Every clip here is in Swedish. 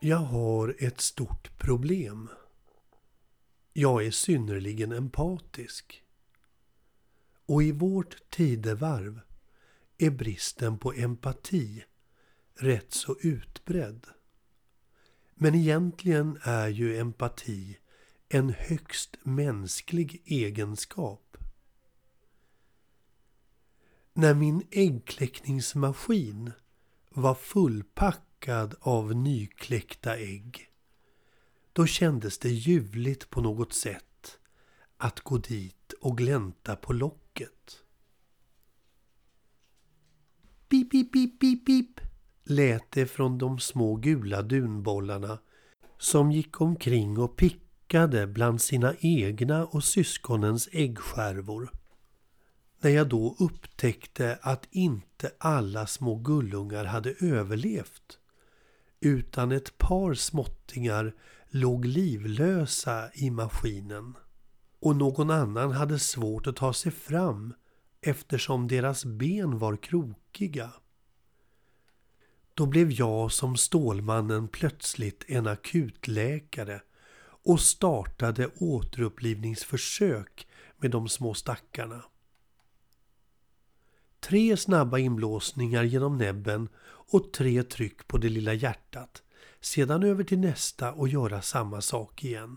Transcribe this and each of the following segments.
Jag har ett stort problem. Jag är synnerligen empatisk. Och i vårt tidevarv är bristen på empati rätt så utbredd. Men egentligen är ju empati en högst mänsklig egenskap. När min äggkläckningsmaskin var fullpackad av nykläckta ägg, då kändes det ljuvligt på något sätt att gå dit och glänta på locket. Pip, pip, pip, pip, pip lät det från de små gula dunbollarna som gick omkring och pickade bland sina egna och syskonens äggskärvor. När jag då upptäckte att inte alla små gullungar hade överlevt utan ett par småttingar låg livlösa i maskinen och någon annan hade svårt att ta sig fram eftersom deras ben var krokiga. Då blev jag som Stålmannen plötsligt en akutläkare och startade återupplivningsförsök med de små stackarna. Tre snabba inblåsningar genom näbben och tre tryck på det lilla hjärtat. Sedan över till nästa och göra samma sak igen.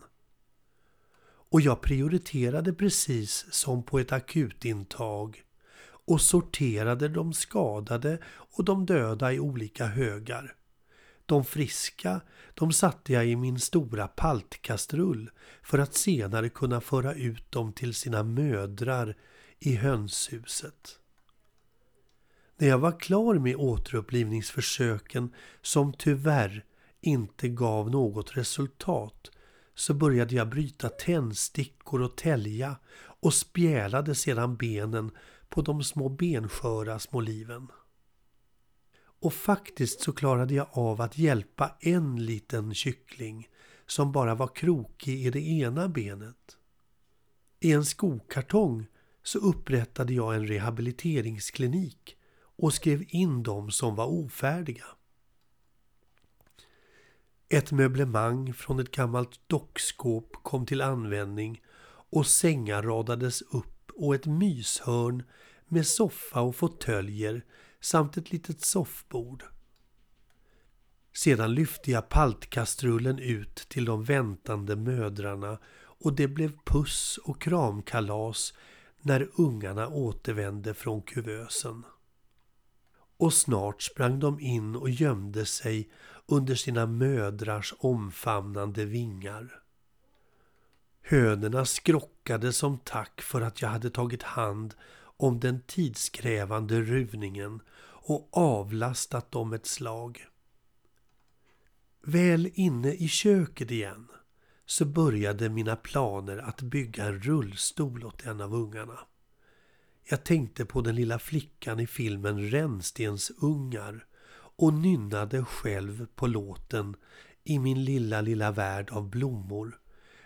Och jag prioriterade precis som på ett akutintag och sorterade de skadade och de döda i olika högar. De friska, de satte jag i min stora paltkastrull för att senare kunna föra ut dem till sina mödrar i hönshuset. När jag var klar med återupplivningsförsöken som tyvärr inte gav något resultat så började jag bryta tändstickor och tälja och spjälade sedan benen på de små bensköra små liven. Och faktiskt så klarade jag av att hjälpa en liten kyckling som bara var krokig i det ena benet. I en skokartong så upprättade jag en rehabiliteringsklinik och skrev in dem som var ofärdiga. Ett möblemang från ett gammalt dockskåp kom till användning och sängar radades upp och ett myshörn med soffa och fåtöljer samt ett litet soffbord. Sedan lyfte jag paltkastrullen ut till de väntande mödrarna och det blev puss och kramkalas när ungarna återvände från kuvösen. Och snart sprang de in och gömde sig under sina mödrars omfamnande vingar. Hönorna skrockade som tack för att jag hade tagit hand om den tidskrävande ruvningen och avlastat dem ett slag. Väl inne i köket igen så började mina planer att bygga en rullstol åt en av ungarna. Jag tänkte på den lilla flickan i filmen Rännstensungar och nynnade själv på låten i min lilla, lilla värld av blommor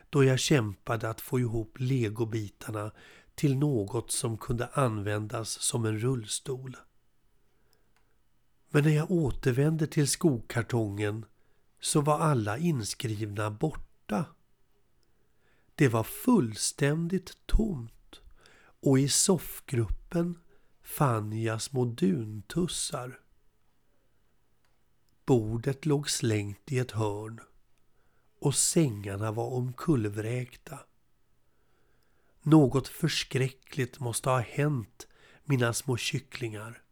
då jag kämpade att få ihop legobitarna till något som kunde användas som en rullstol. Men när jag återvände till skokartongen så var alla inskrivna borta. Det var fullständigt tomt och i soffgruppen fann jag små duntussar. Bordet låg slängt i ett hörn och sängarna var omkullvräkta. Något förskräckligt måste ha hänt mina små kycklingar.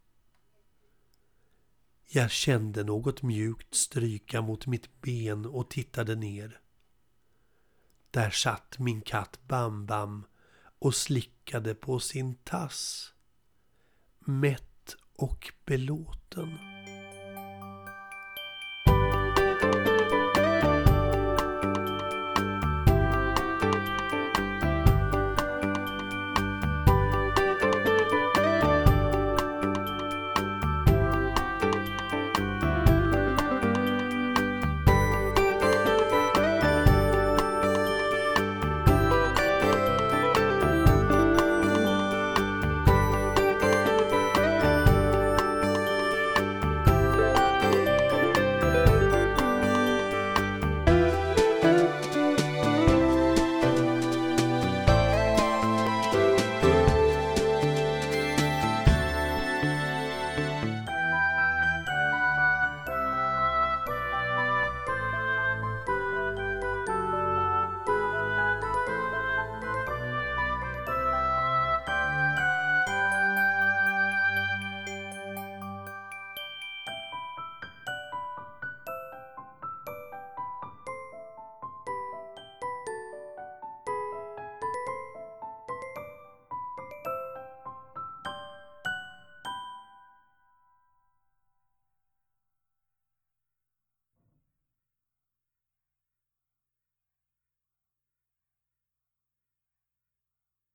Jag kände något mjukt stryka mot mitt ben och tittade ner. Där satt min katt Bam-Bam och slickade på sin tass. Mätt och belåten.